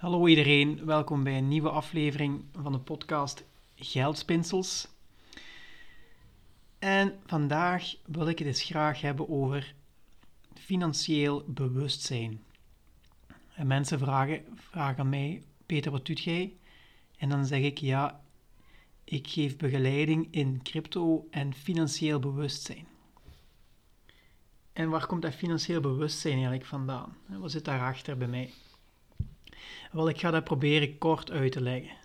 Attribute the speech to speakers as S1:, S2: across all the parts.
S1: Hallo iedereen, welkom bij een nieuwe aflevering van de podcast Geldspinsels. En vandaag wil ik het eens graag hebben over financieel bewustzijn. En mensen vragen, vragen aan mij, Peter, wat doet jij? En dan zeg ik, ja, ik geef begeleiding in crypto en financieel bewustzijn. En waar komt dat financieel bewustzijn eigenlijk vandaan? Wat zit daarachter bij mij? Wel, ik ga dat proberen kort uit te leggen.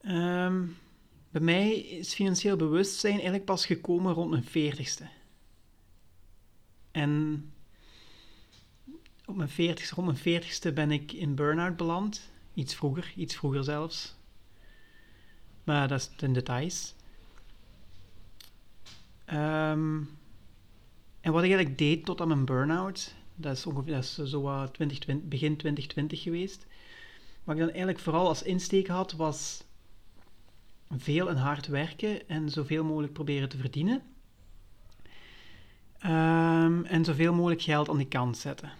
S1: Ehm, bij mij is financieel bewustzijn eigenlijk pas gekomen rond mijn veertigste. En op mijn 40 rond mijn veertigste ben ik in burn-out beland. Iets vroeger, iets vroeger zelfs. Maar dat is in details. Um, en wat ik eigenlijk deed tot aan mijn burn-out, dat is ongeveer dat is zo 20, begin 2020 geweest. Wat ik dan eigenlijk vooral als insteek had, was veel en hard werken en zoveel mogelijk proberen te verdienen. Um, en zoveel mogelijk geld aan de kant zetten.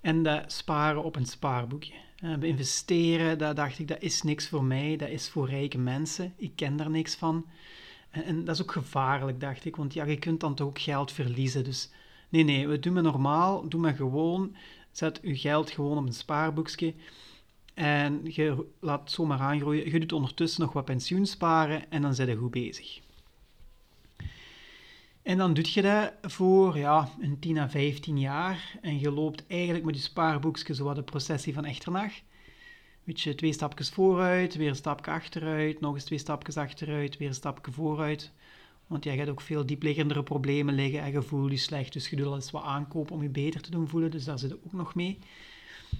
S1: En dat sparen op een spaarboekje. Uh, investeren, dat dacht ik, dat is niks voor mij, dat is voor rijke mensen. Ik ken daar niks van. En, en, dat is ook gevaarlijk, dacht ik, want ja, je kunt dan toch ook geld verliezen. Dus nee, nee, we doen maar normaal, doe maar gewoon. Zet je geld gewoon op een spaarboekje en je laat het zomaar aangroeien. Je doet ondertussen nog wat pensioen sparen en dan zit je goed bezig. En dan doe je dat voor ja, een 10 à 15 jaar en je loopt eigenlijk met je spaarboekje zo wat de processie van Echternach beetje twee stapjes vooruit, weer een stapje achteruit, nog eens twee stapjes achteruit, weer een stapje vooruit. Want jij gaat ook veel diepliggendere problemen liggen en je voelt je slecht, dus je doet al eens wat aankopen om je beter te doen voelen, dus daar zit ook nog mee.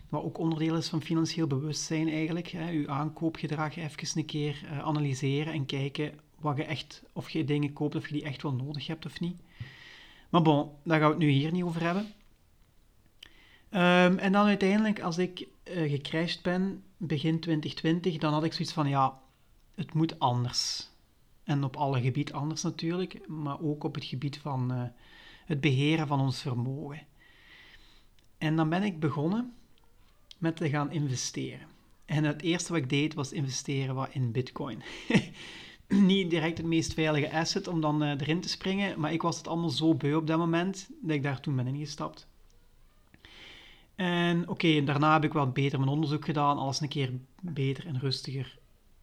S1: Wat ook onderdeel is van financieel bewustzijn eigenlijk, hè, je aankoopgedrag even een keer uh, analyseren en kijken wat je echt, of je dingen koopt of je die echt wel nodig hebt of niet. Maar bon, daar gaan we het nu hier niet over hebben. Um, en dan uiteindelijk, als ik uh, gecrashed ben, begin 2020, dan had ik zoiets van, ja, het moet anders. En op alle gebieden anders natuurlijk, maar ook op het gebied van uh, het beheren van ons vermogen. En dan ben ik begonnen met te gaan investeren. En het eerste wat ik deed was investeren wat in bitcoin. Niet direct het meest veilige asset om dan uh, erin te springen, maar ik was het allemaal zo beu op dat moment dat ik daar toen ben ingestapt. En oké, daarna heb ik wat beter mijn onderzoek gedaan, alles een keer beter en rustiger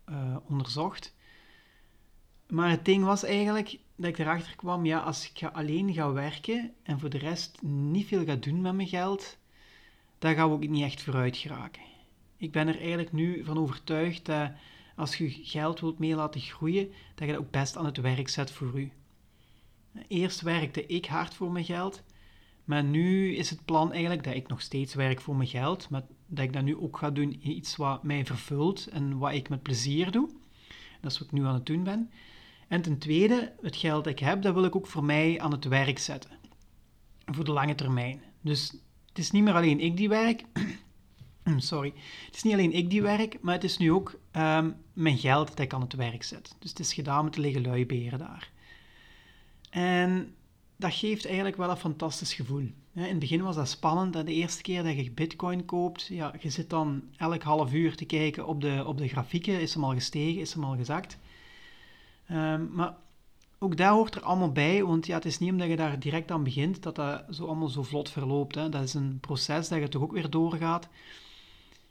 S1: uh, onderzocht. Maar het ding was eigenlijk dat ik erachter kwam, ja, als ik alleen ga werken en voor de rest niet veel ga doen met mijn geld, dan gaan we ook niet echt vooruit geraken. Ik ben er eigenlijk nu van overtuigd dat als je geld wilt mee laten groeien, dat je dat ook best aan het werk zet voor u. Eerst werkte ik hard voor mijn geld, maar nu is het plan eigenlijk dat ik nog steeds werk voor mijn geld, maar dat ik dat nu ook ga doen in iets wat mij vervult en wat ik met plezier doe. Dat is wat ik nu aan het doen ben. En ten tweede, het geld dat ik heb, dat wil ik ook voor mij aan het werk zetten. Voor de lange termijn. Dus het is niet meer alleen ik die werk. Sorry. Het is niet alleen ik die werk, maar het is nu ook um, mijn geld dat ik aan het werk zet. Dus het is gedaan met de liggen luiberen daar. En dat geeft eigenlijk wel een fantastisch gevoel. In het begin was dat spannend. De eerste keer dat je bitcoin koopt, ja, je zit dan elk half uur te kijken op de, op de grafieken. Is hem al gestegen? Is hem al gezakt? Um, maar ook daar hoort er allemaal bij, want ja, het is niet omdat je daar direct aan begint dat dat zo allemaal zo vlot verloopt. Hè. Dat is een proces dat je toch ook weer doorgaat.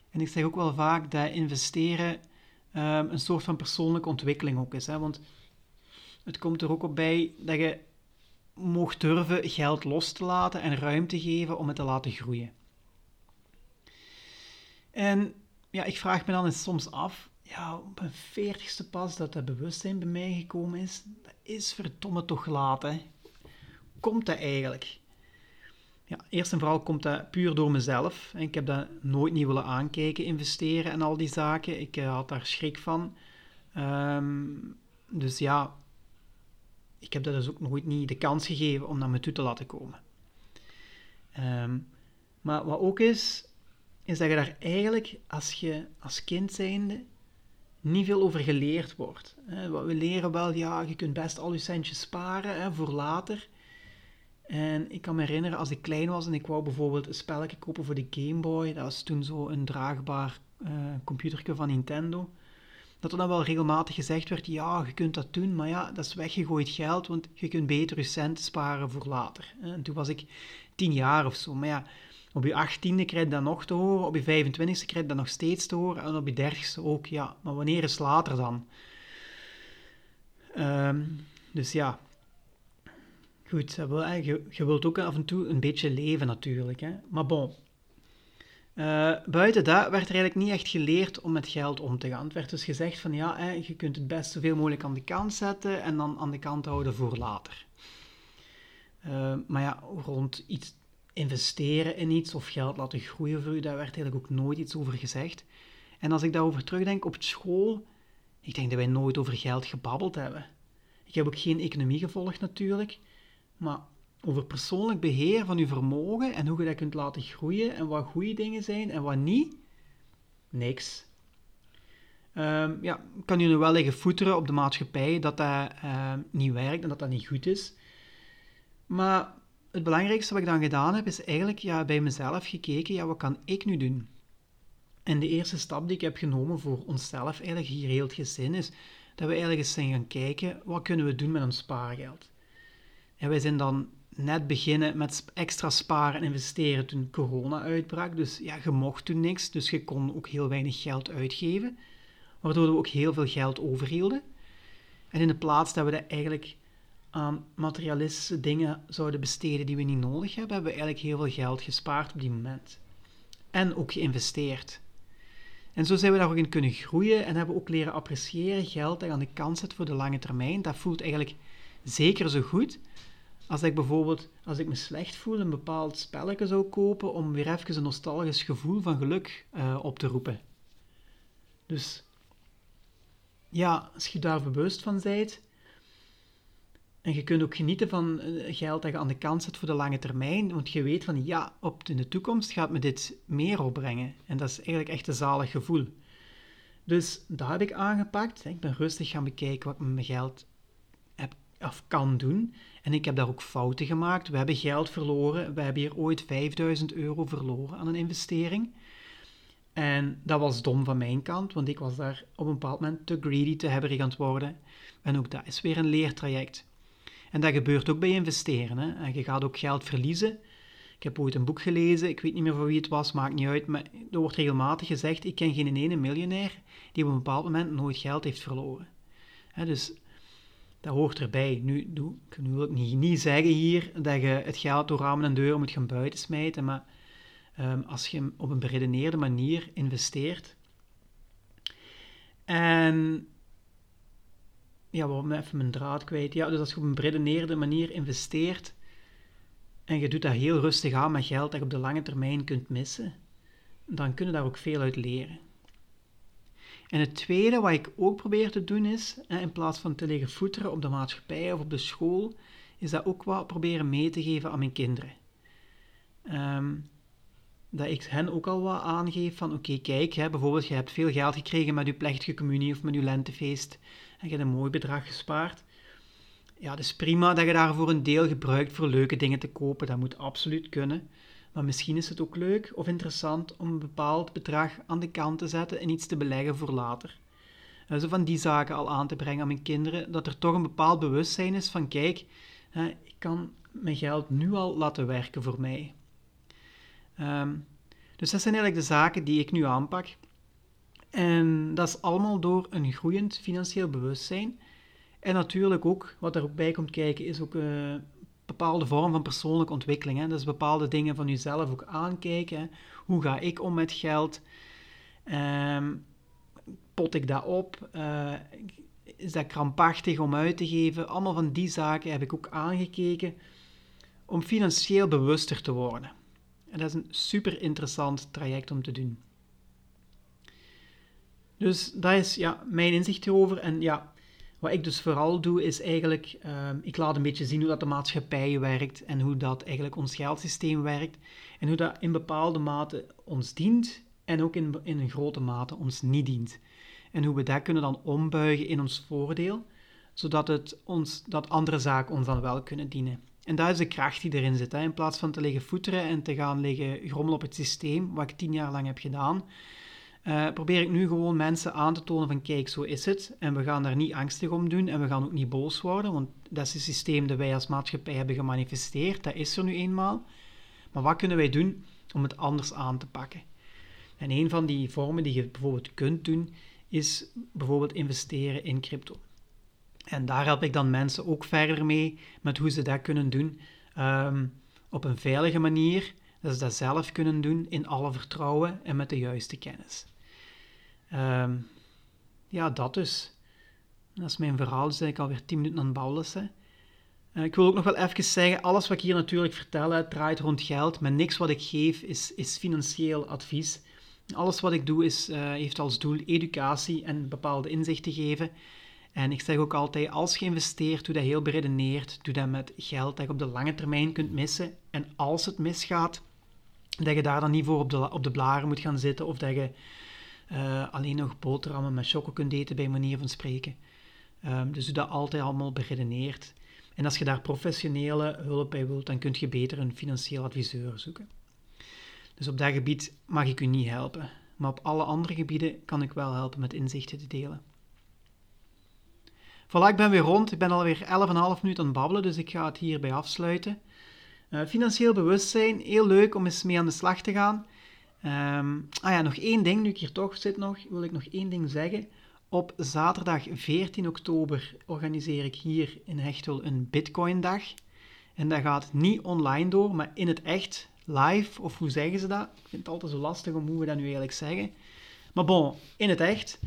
S1: En ik zeg ook wel vaak dat investeren um, een soort van persoonlijke ontwikkeling ook is. Hè. Want het komt er ook op bij dat je mocht durven geld los te laten en ruimte geven om het te laten groeien. En ja, ik vraag me dan eens soms af, ja, op een veertigste pas dat dat bewustzijn bij mij gekomen is, dat is verdomme toch laat, Komt dat eigenlijk? Ja, eerst en vooral komt dat puur door mezelf. Ik heb dat nooit niet willen aankijken, investeren en al die zaken. Ik uh, had daar schrik van. Um, dus ja, ik heb dat dus ook nooit niet de kans gegeven om naar me toe te laten komen. Um, maar wat ook is, is dat je daar eigenlijk als je als kind zijnde niet veel over geleerd wordt. Wat we leren wel, ja, je kunt best al je centjes sparen voor later. En ik kan me herinneren, als ik klein was en ik wou bijvoorbeeld een spelletje kopen voor de Game Boy, dat was toen zo een draagbaar uh, computertje van Nintendo, dat er dan wel regelmatig gezegd werd, ja, je kunt dat doen, maar ja, dat is weggegooid geld, want je kunt beter je centen sparen voor later. En toen was ik tien jaar of zo, maar ja, op je achttiende krijg je dat nog te horen, op je 25ste krijg je dat nog steeds te horen, en op je dertigste ook, ja, maar wanneer is later dan? Um, dus ja, goed, je, je wilt ook af en toe een beetje leven natuurlijk, hè. maar bon. Uh, buiten dat werd er eigenlijk niet echt geleerd om met geld om te gaan. Het werd dus gezegd van ja, hè, je kunt het best zoveel mogelijk aan de kant zetten en dan aan de kant houden voor later. Uh, maar ja, rond iets investeren in iets of geld laten groeien voor u, daar werd eigenlijk ook nooit iets over gezegd. En als ik daarover terugdenk op school, ik denk dat wij nooit over geld gebabbeld hebben. Ik heb ook geen economie gevolgd natuurlijk, maar over persoonlijk beheer van je vermogen en hoe je dat kunt laten groeien en wat goede dingen zijn en wat niet, niks. Um, ja, kan je nu wel liggen voeteren op de maatschappij dat dat uh, niet werkt en dat dat niet goed is. Maar het belangrijkste wat ik dan gedaan heb, is eigenlijk ja, bij mezelf gekeken, ja, wat kan ik nu doen? En de eerste stap die ik heb genomen voor onszelf, eigenlijk hier heel het gezin, is dat we eigenlijk eens zijn gaan kijken, wat kunnen we doen met ons spaargeld? En wij zijn dan net beginnen met extra sparen en investeren toen corona uitbrak. Dus ja, je mocht toen niks, dus je kon ook heel weinig geld uitgeven, waardoor we ook heel veel geld overhielden. En in de plaats dat we dat eigenlijk aan materialistische dingen zouden besteden die we niet nodig hebben, hebben we eigenlijk heel veel geld gespaard op die moment. En ook geïnvesteerd. En zo zijn we daar ook in kunnen groeien en hebben ook leren appreciëren geld dat aan de kant zet voor de lange termijn. Dat voelt eigenlijk zeker zo goed als ik bijvoorbeeld, als ik me slecht voel, een bepaald spelletje zou kopen om weer even een nostalgisch gevoel van geluk uh, op te roepen. Dus ja, als je daar bewust van bent, en je kunt ook genieten van eh, geld dat je aan de kant zet voor de lange termijn, want je weet van ja, op in de toekomst gaat me dit meer opbrengen. En dat is eigenlijk echt een zalig gevoel. Dus dat heb ik aangepakt. Ik ben rustig gaan bekijken wat ik met mijn geld heb, of kan doen. En ik heb daar ook fouten gemaakt. We hebben geld verloren. We hebben hier ooit 5000 euro verloren aan een investering. En dat was dom van mijn kant, want ik was daar op een bepaald moment te greedy, te hebberig aan het worden. En ook dat is weer een leertraject. En dat gebeurt ook bij investeren. Hè. En je gaat ook geld verliezen. Ik heb ooit een boek gelezen, ik weet niet meer van wie het was, maakt niet uit, maar er wordt regelmatig gezegd, ik ken geen ene miljonair die op een bepaald moment nooit geld heeft verloren. dus dat hoort erbij. Nu, nu wil ik niet, niet zeggen hier dat je het geld door ramen en deuren moet gaan buitensmijten, maar um, als je op een beredeneerde manier investeert en ja, waarom even mijn draad kwijt. Ja, dus als je op een beredeneerde manier investeert en je doet dat heel rustig aan met geld dat je op de lange termijn kunt missen, dan kun je daar ook veel uit leren. En het tweede wat ik ook probeer te doen is, in plaats van te liggen voeteren op de maatschappij of op de school, is dat ook wat proberen mee te geven aan mijn kinderen. Ehm, dat ik hen ook al wat aangeef van, oké, kijk, hè, bijvoorbeeld je hebt veel geld gekregen met je plechtige communie of met je lentefeest en je hebt een mooi bedrag gespaard. Ja, het is prima dat je daarvoor een deel gebruikt voor leuke dingen te kopen, dat moet absoluut kunnen. Maar misschien is het ook leuk of interessant om een bepaald bedrag aan de kant te zetten en iets te beleggen voor later. Uh, zo van die zaken al aan te brengen aan mijn kinderen, dat er toch een bepaald bewustzijn is van kijk, ik kan mijn geld nu al laten werken voor mij. Ehm, dus dat zijn eigenlijk de zaken die ik nu aanpak. En dat is allemaal door een groeiend financieel bewustzijn. En natuurlijk ook, wat er ook bij komt kijken, is ook een bepaalde vorm van persoonlijke ontwikkeling. Hè? Dus bepaalde dingen van jezelf ook aankijken. Hoe ga ik om met geld? Um, pot ik dat op? Uh, is dat krampachtig om uit te geven? Allemaal van die zaken heb ik ook aangekeken om financieel bewuster te worden. En dat is een super interessant traject om te doen. Dus dat is ja, mijn inzicht erover. En ja, wat ik dus vooral doe, is eigenlijk, uh, ik laat een beetje zien hoe dat de maatschappij werkt en hoe dat eigenlijk ons geldsysteem werkt. En hoe dat in bepaalde mate ons dient en ook in, in een grote mate ons niet dient. En hoe we dat kunnen dan ombuigen in ons voordeel, zodat het ons, dat andere zaken ons dan wel kunnen dienen. En dat is de kracht die erin zit. Hè. In plaats van te liggen voeteren en te gaan liggen grommelen op het systeem, wat ik tien jaar lang heb gedaan, uh, probeer ik nu gewoon mensen aan te tonen van kijk, zo is het. En we gaan daar niet angstig om doen en we gaan ook niet boos worden, want dat is het systeem dat wij als maatschappij hebben gemanifesteerd. Dat is er nu eenmaal. Maar wat kunnen wij doen om het anders aan te pakken? En een van die vormen die je bijvoorbeeld kunt doen, is bijvoorbeeld investeren in crypto. En daar help ik dan mensen ook verder mee met hoe ze dat kunnen doen um, op een veilige manier. Dat ze dat zelf kunnen doen in alle vertrouwen en met de juiste kennis. Um, ja, dat dus. Dat is mijn verhaal, dus ik alweer 10 minuten aan het babbelen. Uh, ik wil ook nog wel even zeggen, alles wat ik hier natuurlijk vertel, draait rond geld, maar niks wat ik geef is, is financieel advies. Alles wat ik doe is, uh, heeft als doel educatie en bepaalde inzichten geven. En ik zeg ook altijd, als je investeert, doe dat heel beredeneerd. Doe dat met geld dat je op de lange termijn kunt missen. En als het misgaat, dat je daar dan niet voor op de, op de blaren moet gaan zitten of dat je uh, alleen nog boterhammen met choco kunt eten bij manier van spreken. Um, dus doe dat altijd allemaal beredeneerd. En als je daar professionele hulp bij wilt, dan kun je beter een financieel adviseur zoeken. Dus op dat gebied mag ik u niet helpen. Maar op alle andere gebieden kan ik wel helpen met inzichten te delen. Voilà, ik ben weer rond. Ik ben alweer 11,5 minuten aan het babbelen, dus ik ga het hierbij afsluiten. Uh, financieel bewustzijn, heel leuk om eens mee aan de slag te gaan. Um, ah ja, nog één ding, nu ik hier toch zit nog, wil ik nog één ding zeggen. Op zaterdag 14 oktober organiseer ik hier in Hechtel een Bitcoin-dag. En dat gaat niet online door, maar in het echt, live, of hoe zeggen ze dat? Ik vind het altijd zo lastig om hoe we dat nu eigenlijk zeggen. Maar bon, in het echt.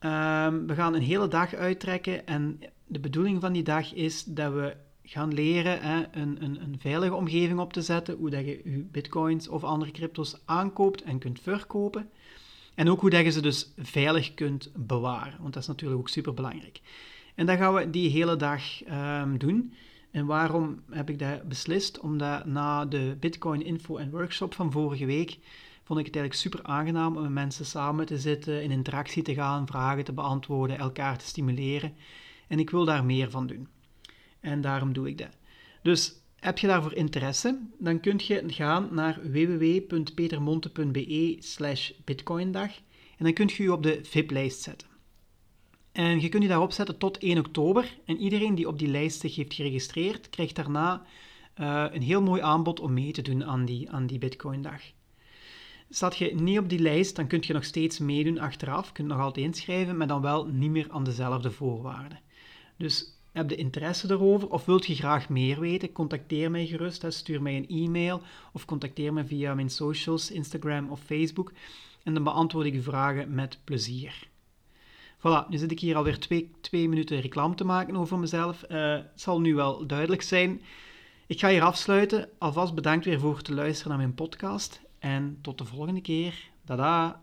S1: Um, we gaan een hele dag uittrekken en de bedoeling van die dag is dat we gaan leren hè, een, een, een, veilige omgeving op te zetten, hoe dat je je bitcoins of andere crypto's aankoopt en kunt verkopen. En ook hoe dat je ze dus veilig kunt bewaren, want dat is natuurlijk ook super belangrijk. En dat gaan we die hele dag um, doen. En waarom heb ik dat beslist? Omdat na de Bitcoin Info en Workshop van vorige week vond ik het eigenlijk super aangenaam om met mensen samen te zitten, in interactie te gaan, vragen te beantwoorden, elkaar te stimuleren. En ik wil daar meer van doen. En daarom doe ik dat. Dus heb je daarvoor interesse, dan kun je gaan naar www.petermonte.be slash bitcoindag en dan kun je je op de VIP-lijst zetten. En je kunt je daarop zetten tot 1 oktober en iedereen die op die lijst zich heeft geregistreerd, krijgt daarna uh, een heel mooi aanbod om mee te doen aan die, aan die bitcoindag. Staat je niet op die lijst, dan kun je nog steeds meedoen achteraf, kunt nog altijd inschrijven, maar dan wel niet meer aan dezelfde voorwaarden. Dus heb je interesse erover of wilt je graag meer weten, contacteer mij gerust. Stuur mij een e-mail of contacteer me via mijn socials, Instagram of Facebook. En dan beantwoord ik uw vragen met plezier. Voilà, nu zit ik hier alweer twee, twee minuten reclame te maken over mezelf. Uh, het zal nu wel duidelijk zijn. Ik ga hier afsluiten. Alvast bedankt weer voor te luisteren naar mijn podcast. En tot de volgende keer. Dada!